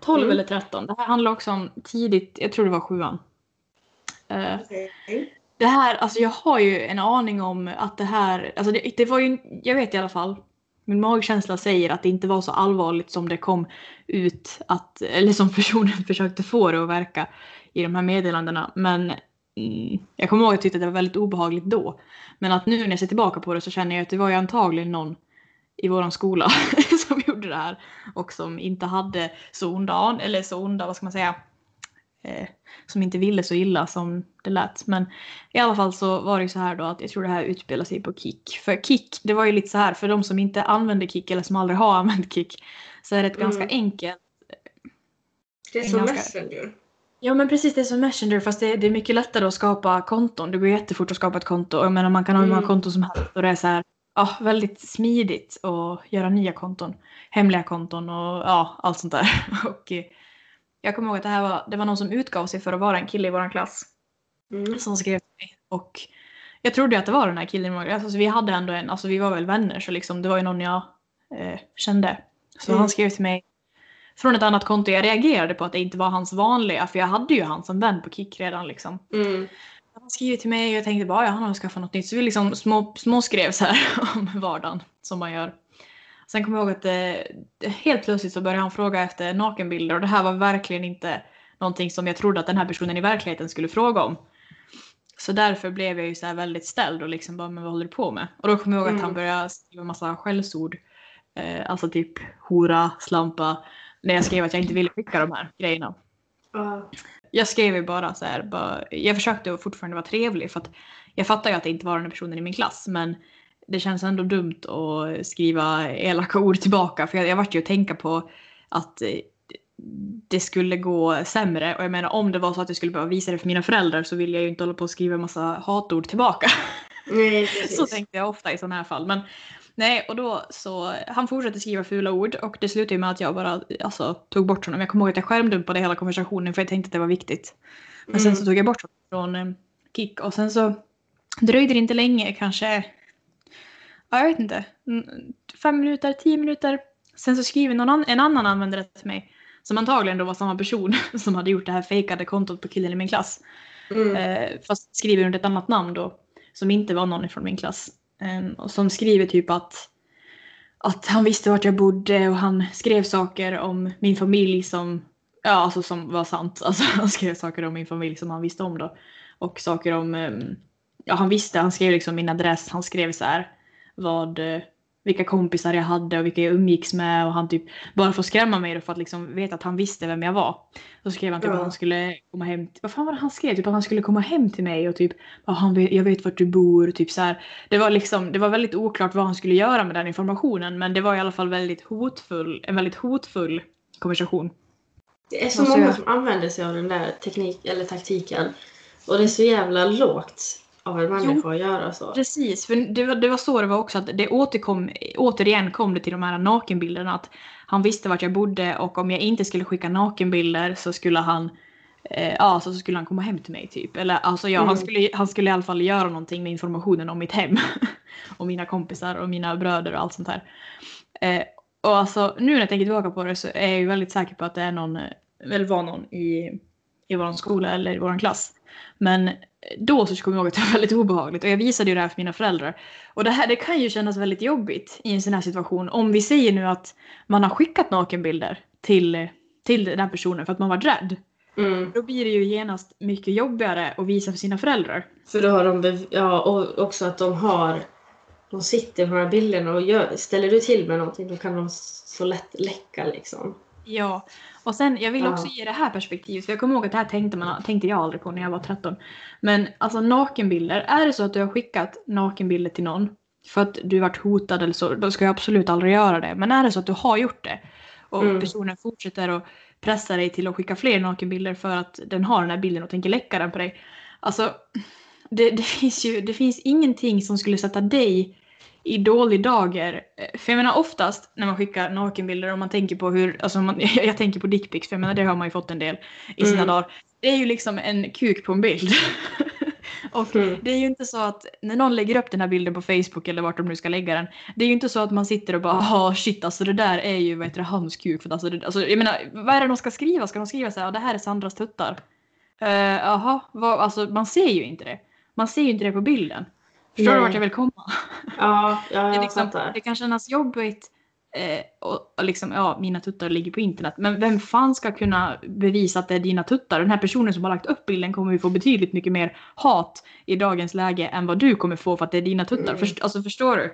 12 Mm. eller 13. Det här handlar också om tidigt, jag tror det var sjuan. Eh, det här, alltså jag har ju en aning om att det här, alltså det, det var ju, jag vet i alla fall, min magkänsla säger att det inte var så allvarligt som det kom ut att, eller som personen försökte få det att verka i de här meddelandena. Men mm, jag kommer ihåg att jag tyckte att det var väldigt obehagligt då. Men att nu när jag ser tillbaka på det så känner jag att det var ju antagligen någon i våran skola som gjorde det här och som inte hade så onda, eller så onda, vad ska man säga, eh, som inte ville så illa som det lät. Men i alla fall så var det ju så här då att jag tror det här utspelar sig på Kik. För Kik, det var ju lite så här för de som inte använder Kik eller som aldrig har använt Kik så är det ett Mm. ganska enkelt Det är En som ganska- Messenger. Ja men precis, det är som Messenger fast det, det är mycket lättare att skapa konton. Det går jättefort att skapa ett konto. Och Jag menar man kan ha hur många Mm. konton som helst och det är så här, ja, väldigt smidigt att göra nya konton. Hemliga konton och ja, allt sånt där. Och eh, jag kommer ihåg att det här var, det var någon som utgav sig för att vara en kille i vår klass Mm. som skrev till mig. Och jag trodde att det var den här killen i vår klass. Alltså vi hade ändå en, alltså vi var väl vänner så liksom det var ju någon jag eh, kände. Så Mm. han skrev till mig från ett annat konto. Jag reagerade på att det inte var hans vanliga för jag hade ju han som vän på Kik redan liksom. Mm. Han skrev till mig och jag tänkte bara ja, han har skaffat något nytt. Så vi liksom små, små skrev så här om vardagen som man gör. Sen kommer jag ihåg att eh, helt plötsligt så började han fråga efter nakenbilder och det här var verkligen inte någonting som jag trodde att den här personen i verkligheten skulle fråga om. Så därför blev jag ju så här väldigt ställd och liksom bara men vad håller du på med? Och då kommer jag ihåg att Mm. han började skriva massa skällsord. Eh, alltså typ hora, slampa. När jag skrev att jag inte ville skicka de här grejerna. Ja. Jag skrev ju bara så här, bara, jag försökte fortfarande vara trevlig för att jag fattar ju att det inte var den här personen i min klass men det känns ändå dumt att skriva elaka ord tillbaka för jag, jag vart ju att tänka på att eh, det skulle gå sämre och jag menar om det var så att jag skulle behöva visa det för mina föräldrar så vill jag ju inte hålla på och skriva massa hatord tillbaka. Nej, så tänkte jag ofta i sådana här fall. Men nej, och då så han fortsatte skriva fula ord och det slutade ju med att jag bara alltså, tog bort honom. Jag kommer ihåg att jag skärmdumpade hela konversationen för jag tänkte att det var viktigt. Men Mm. sen så tog jag bort honom från eh, Kik och sen så dröjde det inte länge, kanske, ja, jag vet inte, mm, fem minuter, tio minuter. Sen så skriver någon an- en annan användare till mig som antagligen då var samma person som hade gjort det här fejkade kontot på killen i min klass. Mm. Eh, fast skriver under ett annat namn då. Som inte var någon från min klass. Ehm, och som skriver typ att, att han visste vart jag bodde och han skrev saker om min familj som, ja alltså som var sant. Alltså han skrev saker om min familj som han visste om då. Och saker om, ehm, ja han visste, han skrev liksom min adress, han skrev så här vad, eh, vilka kompisar jag hade och vilka jag umgicks med och han typ bara för att skrämma mig då för att liksom veta att han visste vem jag var. Så skrev han typ Ja. att han skulle komma hem, till, vad fan var det han skrev? Typ att han skulle komma hem till mig och typ ja, han vet, jag vet vart du bor typ så här. Det var liksom, det var väldigt oklart vad han skulle göra med den informationen men det var i alla fall väldigt hotfull, en väldigt hotfull konversation. Det är så många som använder sig av den där teknik eller taktiken. Och det är så jävla lågt av en människa att göra så. Precis, för det var, det var så det var också att det återkom, återigen kom det till de här nakenbilderna att han visste vart jag bodde och om jag inte skulle skicka nakenbilder så skulle han eh, ja, så skulle han komma hem till mig typ. Eller alltså ja, han, Mm. skulle, han skulle i alla fall göra någonting med informationen om mitt hem. och mina kompisar och mina bröder och allt sånt här. Eh, och alltså nu när jag tänker tillbaka på det så är jag ju väldigt säker på att det är någon, eh, eller var någon i, i vår skola eller i vår klass. Men då så kommer jag ihåg att det var väldigt obehagligt och jag visade ju det här för mina föräldrar. Och det här det kan ju kännas väldigt jobbigt i en sån här situation. Om vi säger nu att man har skickat nakenbilder till, till den här personen för att man var rädd. Mm. Då blir det ju genast mycket jobbigare att visa för sina föräldrar. För då har de, ja och också att de har, de sitter på de här bilderna och gör, ställer du till med någonting då kan de så lätt läcka liksom. Ja, och sen jag vill Ja. också ge det här perspektivet, för jag kommer ihåg att det här tänkte, man, tänkte jag aldrig på när jag var 13. Men alltså nakenbilder, är det så att du har skickat nakenbilder till någon för att du varit hotad eller så, då ska jag absolut aldrig göra det. Men är det så att du har gjort det och Mm. personen fortsätter att pressa dig till att skicka fler nakenbilder för att den har den här bilden och tänker läcka den på dig. Alltså, det, det, finns ju det finns ingenting som skulle sätta dig i dålig dager. Eh, För jag menar oftast när man skickar nakenbilder och man tänker på hur, alltså man, jag tänker på dickpics för jag menar det har man ju fått en del i sina Mm. dagar. Det är ju liksom en kuk på en bild. och Mm. det är ju inte så att när någon lägger upp den här bilden på Facebook eller vart de nu ska lägga den. Det är ju inte så att man sitter och bara ah shit alltså det där är ju vad heter det, hans kuk. För alltså, det, alltså, jag menar vad är det de ska skriva? Ska de skriva så här, "Ja, det här är Sandras tuttar? Eh, Jaha, vad- alltså man ser ju inte det. Man ser ju inte det på bilden. Förstår du Nej. vart jag vill komma? Ja, ja Det, är jag liksom, fattar. det kan kännas jobbigt eh, och, och liksom, ja, mina tuttar ligger på internet. Men vem fan ska kunna bevisa att det är dina tuttar? Den här personen som har lagt upp bilden kommer ju få betydligt mycket mer hat i dagens läge än vad du kommer få för att det är dina tuttar. Mm. Först, alltså förstår du?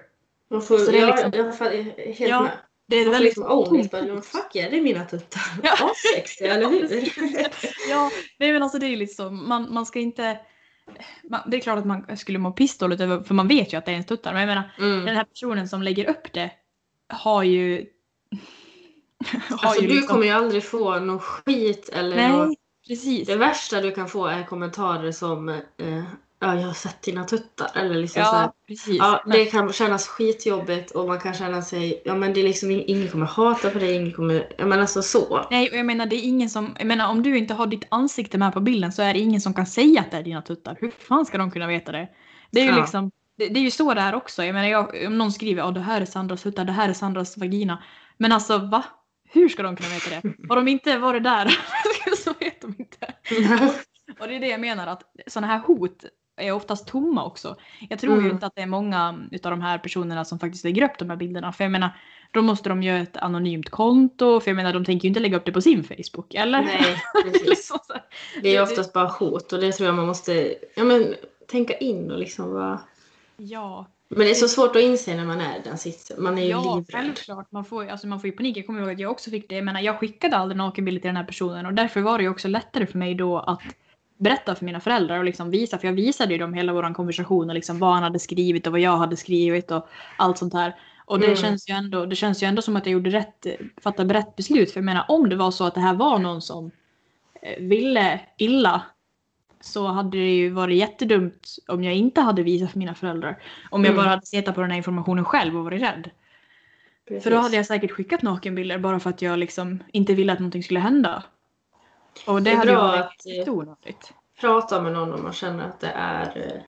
Man får, Så det är liksom- jag, jag är helt Ja, med. Det är Man får väldigt liksom own it. tomt. Bara, Fuck ja, det är mina tuttar. Ja. Assexiga, eller hur? Ja, är väl alltså det är så. Man, man ska inte... Det är klart att man skulle må pissdåligt över, för man vet ju att det är ens tuttar. Men jag menar, Mm. den här personen som lägger upp det har ju... har Alltså, ju du liksom- kommer ju aldrig få någon skit eller något. Nej, precis. Det värsta du kan få är kommentarer som eh, ja, jag har sett dina tuttar. Eller liksom så här, Ja, precis. ja, Men- det kan kännas skitjobbigt och man kan känna sig, ja men det är liksom ing- ingen kommer hata på dig, ingen kommer, ja men alltså så. Nej, och jag menar det är ingen som, jag menar om du inte har ditt ansikte med på bilden så är det ingen som kan säga att det är dina tuttar. Hur fan ska de kunna veta det? Det är ju Ja. liksom, det, det är ju så det är också. Jag menar jag, om någon skriver att det här är Sandras tuttar, det här är Sandras vagina. Men alltså va? Hur ska de kunna veta det? Har de inte varit där så vet de inte. Och det är det jag menar att sådana här hot är oftast tomma också. Jag tror ju Mm. inte att det är många utav de här personerna som faktiskt lägger upp de här bilderna. För jag menar, då måste de göra ett anonymt konto. För jag menar, de tänker ju inte lägga upp det på sin Facebook, eller? Nej, precis. liksom. Det är ju oftast bara hot och det tror jag man måste ja, men, tänka in och liksom vara... Ja, Men det är så svårt att inse när man är den sitsen. Man är ju ja livrädd. självklart. Man får, ju- alltså, man får ju panik. Jag kommer ihåg att jag också fick det. Jag menar, jag skickade aldrig nakenbilder till den här personen och därför var det ju också lättare för mig då att berätta för mina föräldrar och liksom visa, för jag visade ju dem hela vår konversation och liksom vad han hade skrivit och vad jag hade skrivit och allt sånt här. Och det, Mm. känns ju ändå, det känns ju ändå som att jag gjorde rätt, fattade rätt beslut. För jag menar om det var så att det här var någon som eh, ville illa så hade det ju varit jättedumt om jag inte hade visat för mina föräldrar. Om jag Mm. bara hade sett på den här informationen själv och varit rädd. För då hade jag säkert skickat nakenbilder bara för att jag liksom inte ville att någonting skulle hända. Och det, Det är bra att, eh, jätteonödigt. Prata med någon om man känner att det är eh,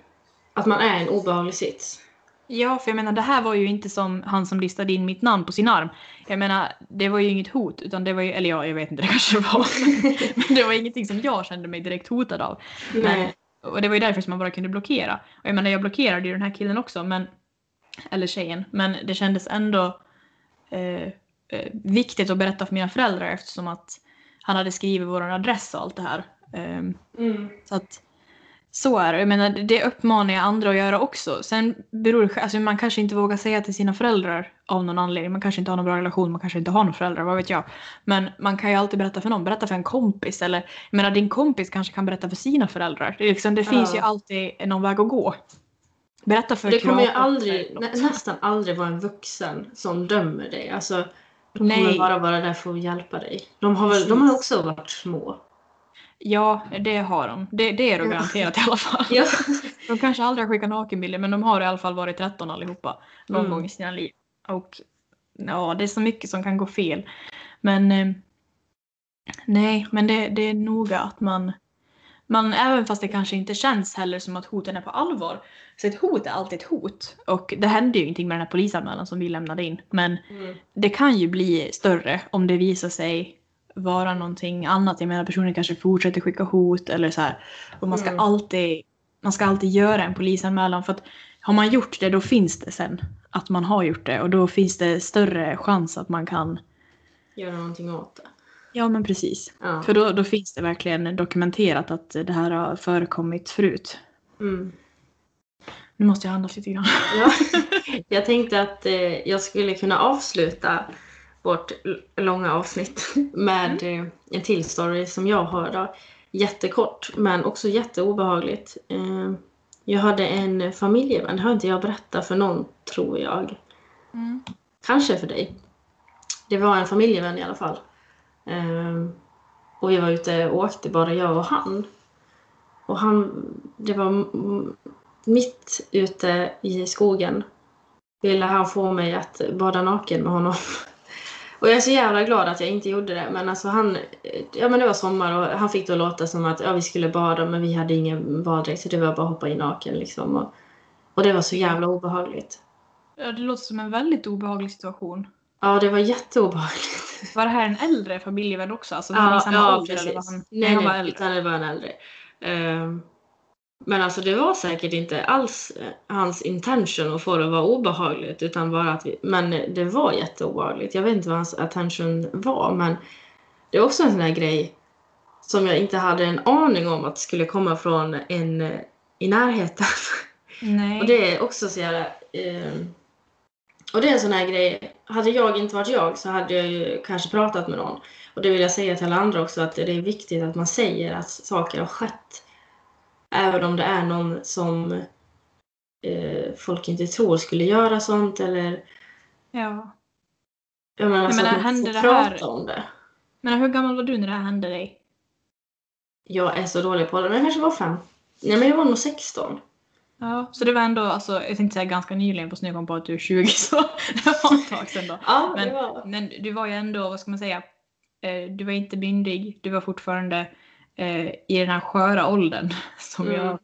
att man är en obehaglig sits. Ja, för jag menar det här var ju inte som han som listade in mitt namn på sin arm. Jag menar, det var ju inget hot, utan det var ju, eller ja, jag vet inte, det kanske var. Men det var ingenting som jag kände mig direkt hotad av. Nej. Och det var ju därför som man bara kunde blockera. Och jag menar, jag blockerade ju den här killen också, men, eller tjejen, men det kändes ändå eh, eh, viktigt att berätta för mina föräldrar eftersom att han hade skrivit vår adress och allt det här. Ehm, Mm. så att så är det. Jag menar, det uppmanar jag andra att göra också. Sen beror det, alltså man kanske inte vågar säga till sina föräldrar av någon anledning. Man kanske inte har någon bra relation, man kanske inte har några föräldrar, vad vet jag. Men man kan ju alltid berätta för någon, berätta för en kompis eller jag menar din kompis kanske kan berätta för sina föräldrar. Det, liksom, det finns Ja. ju alltid någon väg att gå. Berätta för Det kommer ju aldrig, nä, nästan aldrig vara en vuxen som dömer dig. Alltså, de Nej. kommer bara vara där för att hjälpa dig. De har, väl, de har också varit små. Ja, det har de. Det, det är de garanterat i alla fall. Ja. De kanske aldrig har skickat nakenbilder men de har i alla fall varit 13 allihopa någon Mm. gång i sina liv. Och ja, det är så mycket som kan gå fel. Men eh, nej, men det, det är noga att man, man, även fast det kanske inte känns heller som att hoten är på allvar. Så ett hot är alltid ett hot. Och det hände ju ingenting med den här polisanmälan som vi lämnade in. Men Mm. det kan ju bli större om det visar sig vara någonting annat. Jag menar personen kanske fortsätter skicka hot eller så här. Och man ska Mm. alltid man ska alltid göra en polisanmälan för att har man gjort det då finns det sen att man har gjort det och då finns det större chans att man kan Göra någonting åt det. Ja men precis. Ja. För då, då finns det verkligen dokumenterat att det här har förekommit förut. Mm. Nu måste jag andas lite grann. Ja. Jag tänkte att eh, jag skulle kunna avsluta vårt långa avsnitt med eh, en till story som jag har. Då. Jättekort men också jätteobehagligt. Eh, jag hade en familjevän, det har inte jag berättat för någon tror jag. Mm. Kanske för dig. Det var en familjevän i alla fall. Ehm, och vi var ute och åkte, bara jag och han. Och han, det var mitt ute i skogen. Ville han få mig att bada naken med honom. Och jag är så jävla glad att jag inte gjorde det. Men alltså han, ja men det var sommar och han fick det att låta som att ja, vi skulle bada men vi hade ingen baddräkt så det var bara att hoppa i naken liksom. Och, och det var så jävla obehagligt. Ja, det låter som en väldigt obehaglig situation. Ja, det var jätteobehagligt. Var det här en äldre familjevän också? Alltså var Ja, samma ja ålder? precis. Eller var han, nej, han var nej, äldre? utan det var en äldre. Ehm, men alltså det var säkert inte alls eh, hans intention att få det att vara obehagligt utan bara att vi, men det var jätteobehagligt. Jag vet inte vad hans attention var men det är också en sån där grej som jag inte hade en aning om att skulle komma från en eh, i närheten. Nej. Och det är också så jävla... ehm, och det är en sån här grej. Hade jag inte varit jag så hade jag ju kanske pratat med någon. Och det vill jag säga till alla andra också att det är viktigt att man säger att saker har skett. Även om det är någon som eh, folk inte tror skulle göra sånt eller... Ja. Jag menar, så menar, att man får det här- prata om det. Men hur gammal var du när det här hände dig? Jag är så dålig på det, men jag kanske var fem. Nej men jag var nog 16. Ja, så det var ändå, alltså, jag tänkte säga ganska nyligen fast nu kom på att du är 20 så det var ett tag sedan då. Ja, Men- det var... Men du var ju ändå, vad ska man säga, eh, du var inte myndig, du var fortfarande eh, i den här sköra åldern som Mm. jag,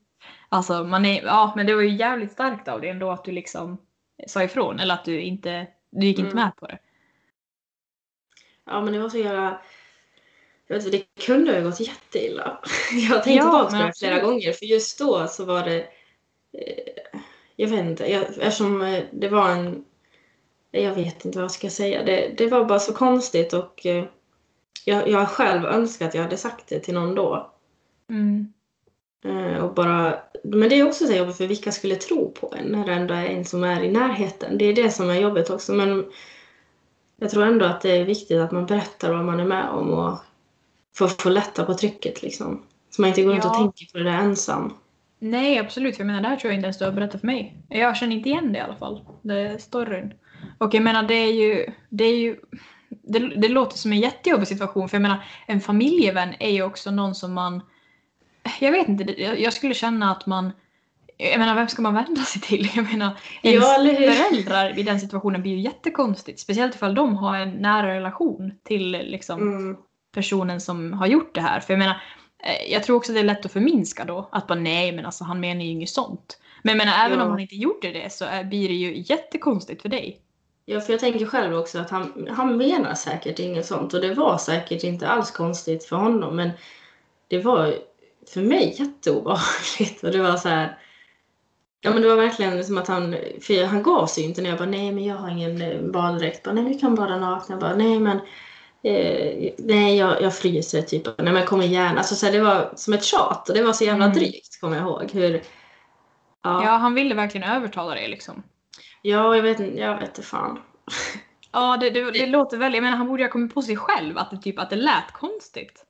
alltså man är, ja men det var ju jävligt starkt av dig ändå att du liksom sa ifrån eller att du inte, du gick inte Mm. med på det. Ja men det var så jävla... Jag vet inte, det kunde ha gått jätteilla. Jag har tänkt Ja, tillbaka på det flera gånger för just då så var det... Eh, jag vet inte, jag, eftersom eh, det var en... Jag vet inte vad jag ska säga. Det, det var bara så konstigt och eh, jag, jag själv önskat att jag hade sagt det till någon då. Mm. Och bara, men det är också så jobbigt för vilka skulle tro på en när det ändå är en som är i närheten. Det är det som är jobbigt också. Men jag tror ändå att det är viktigt att man berättar vad man är med om och för att få lätta på trycket liksom. Så man inte går runt Ja. och tänker på det där ensam. Nej, absolut. För jag menar, det här tror jag inte ens du har berättat för mig. Jag känner inte igen det i alla fall. Det är storyn. Och jag menar, det är ju... Det, är ju det, det låter som en jättejobbig situation. För jag menar, en familjevän är ju också någon som man... Jag vet inte, jag, skulle känna att man... Jag menar, vem ska man vända sig till? Jag menar, ens Ja, föräldrar i den situationen blir ju jättekonstigt. Speciellt ifall de har en nära relation till liksom, Mm. personen som har gjort det här. För jag menar, jag tror också det är lätt att förminska då. Att bara nej, men alltså han menar ju inget sånt. Men jag menar, även Ja. om han inte gjorde det så är, blir det ju jättekonstigt för dig. Ja, för jag tänker själv också att han, han menar säkert inget sånt och det var säkert inte alls konstigt för honom men det var för mig jätteobehagligt och det var så här Ja men det var verkligen som att han, för han gav sig inte när jag bara nej men jag har ingen eh, baddräkt, bara nej vi kan bada nakna, bara nej men eh, nej jag, jag fryser typ, nej men kom igen, alltså så här, det var som ett tjat och det var så jävla Mm. drygt kommer jag ihåg hur Ja, Ja, han ville verkligen övertala dig liksom. ja jag vet inte, jag vet fan. Ja, det, det, det låter väl, jag menar han borde ju ha kommit på sig själv att det, typ, att det lät konstigt.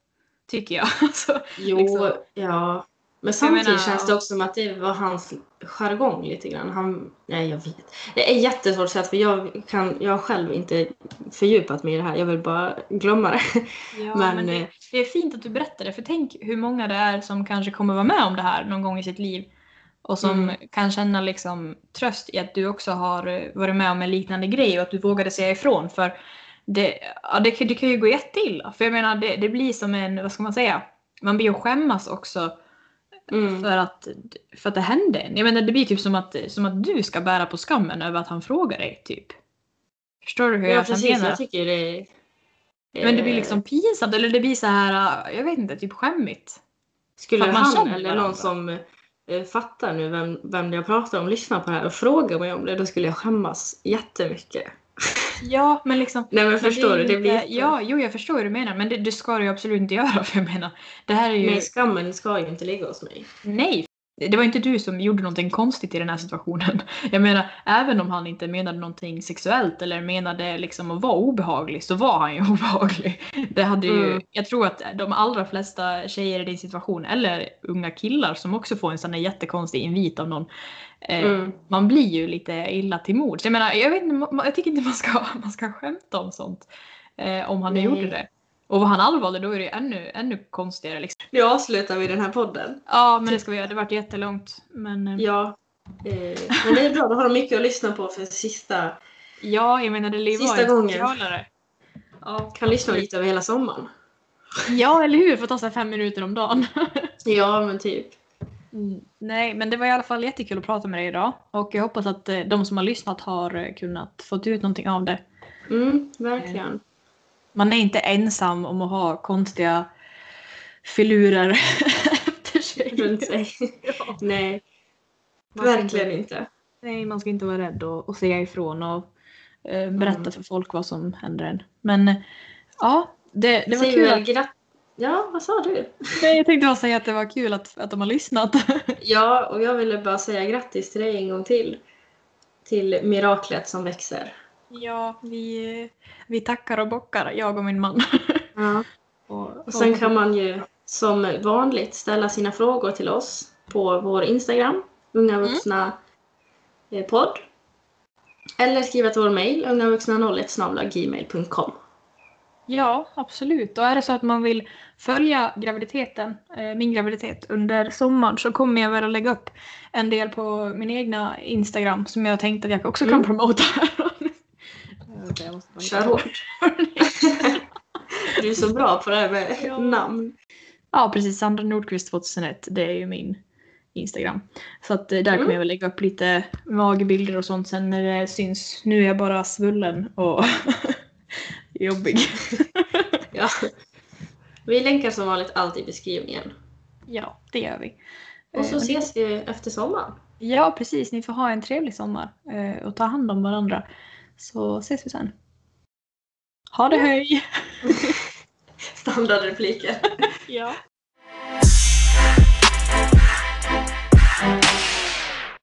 Tycker jag. Alltså, Jo, liksom. ja. Men samtidigt menar, känns det också som att det var hans jargong lite grann. Han, nej, jag vet. Det är jättesvårt att säga för jag, kan, jag har själv inte fördjupat mig i det här. Jag vill bara glömma det. Ja, Men, men, det, eh, det är fint att du berättar det. För tänk hur många det är som kanske kommer vara med om det här någon gång i sitt liv. Och som Mm. kan känna liksom tröst i att du också har eh, varit med om en liknande grej och att du vågade säga ifrån. För det, ja, det, det kan ju gå jätteilla. För jag menar, det, det blir som en, vad ska man säga? Man blir ju skämmas också Mm. för att, för att det hände en. Jag menar, det blir typ som att, som att du ska bära på skammen över att han frågar dig, typ. Förstår du hur Ja, jag precis. menar? Jag tycker det är... Men det blir eh, liksom pinsamt, eller det blir så här, jag vet inte, typ skämmigt. Skulle han eller varandra. någon som eh, fattar nu vem, vem jag pratar om lyssnar på det här och frågar mig om det, då skulle jag skämmas jättemycket. Ja, men liksom... Nej men men förstår är du? ju Det blir inte- Ja, jo jag förstår hur du menar, men det, det ska du ju absolut inte göra för jag menar, det här är ju... Nej, skammen ska ju inte ligga hos mig. Nej! Det var inte du som gjorde någonting konstigt i den här situationen. Jag menar, även om han inte menade någonting sexuellt eller menade liksom att vara obehaglig så var han ju obehaglig. Det hade ju, Mm. Jag tror att de allra flesta tjejer i din situation, eller unga killar som också får en sån här jättekonstig invit av någon, eh, Mm. man blir ju lite illa till mods. Jag menar, jag, vet inte, jag tycker inte man ska, man ska skämta om sånt. Eh, om han nu gjorde det. Och var han allvarlig då är det ännu, ännu konstigare. Liksom. Nu avslutar vi den här podden. Ja, men det ska vi göra. Det vart jättelångt. Men eh, Ja. Eh, men det är bra, då har de mycket att lyssna på för sista. ja, jag menar det ju Sista gången. specialare. Ja, Kan lyssna lite över hela sommaren. ja, eller hur? Får ta så här fem minuter om dagen. Ja, men typ. Mm, nej, men det var i alla fall jättekul att prata med dig idag. Och jag hoppas att eh, de som har lyssnat har eh, kunnat fått ut någonting av det. Mm, verkligen. Man är inte ensam om att ha konstiga filurer efter sig. Runt sig. Ja. Nej, Man verkligen inte, inte. nej, man ska inte vara rädd och, och säga ifrån och eh, berätta Mm. för folk vad som händer en. Men ja, det, det var kul. väl Att, gratt- Ja, vad sa du? nej, jag tänkte bara säga att det var kul att, att de har lyssnat. Ja, och jag ville bara säga grattis till dig en gång till. Till miraklet som växer. Ja, vi, vi tackar och bockar, jag och min man. Ja. och, Och sen kan man ju som vanligt ställa sina frågor till oss på vår Instagram, unga vuxna eh, podd. Eller skriva till vår mejl, ungavuxna01 gmail.com. Ja, absolut. Och är det så att man vill följa graviditeten, eh, min graviditet under sommaren så kommer jag väl att lägga upp en del på min egna Instagram som jag tänkte att jag också kan Mm. promota här. Vänta, jag måste bara Kör hårt. Du är så bra på det här med Ja. namn. Ja, precis. Sandra Nordqvist 2001. Det är ju min Instagram. Så att eh, där Mm. kommer jag väl lägga upp lite magbilder och sånt sen när det syns. Nu är jag bara svullen och jobbig. Ja. Vi länkar som vanligt allt i beskrivningen. Ja, det gör vi. Och så Eh, ses vi efter sommaren. Ja, precis. Ni får ha en trevlig sommar eh, och ta hand om varandra. Så ses vi sen. Ha det höj! Standardrepliker. Ja.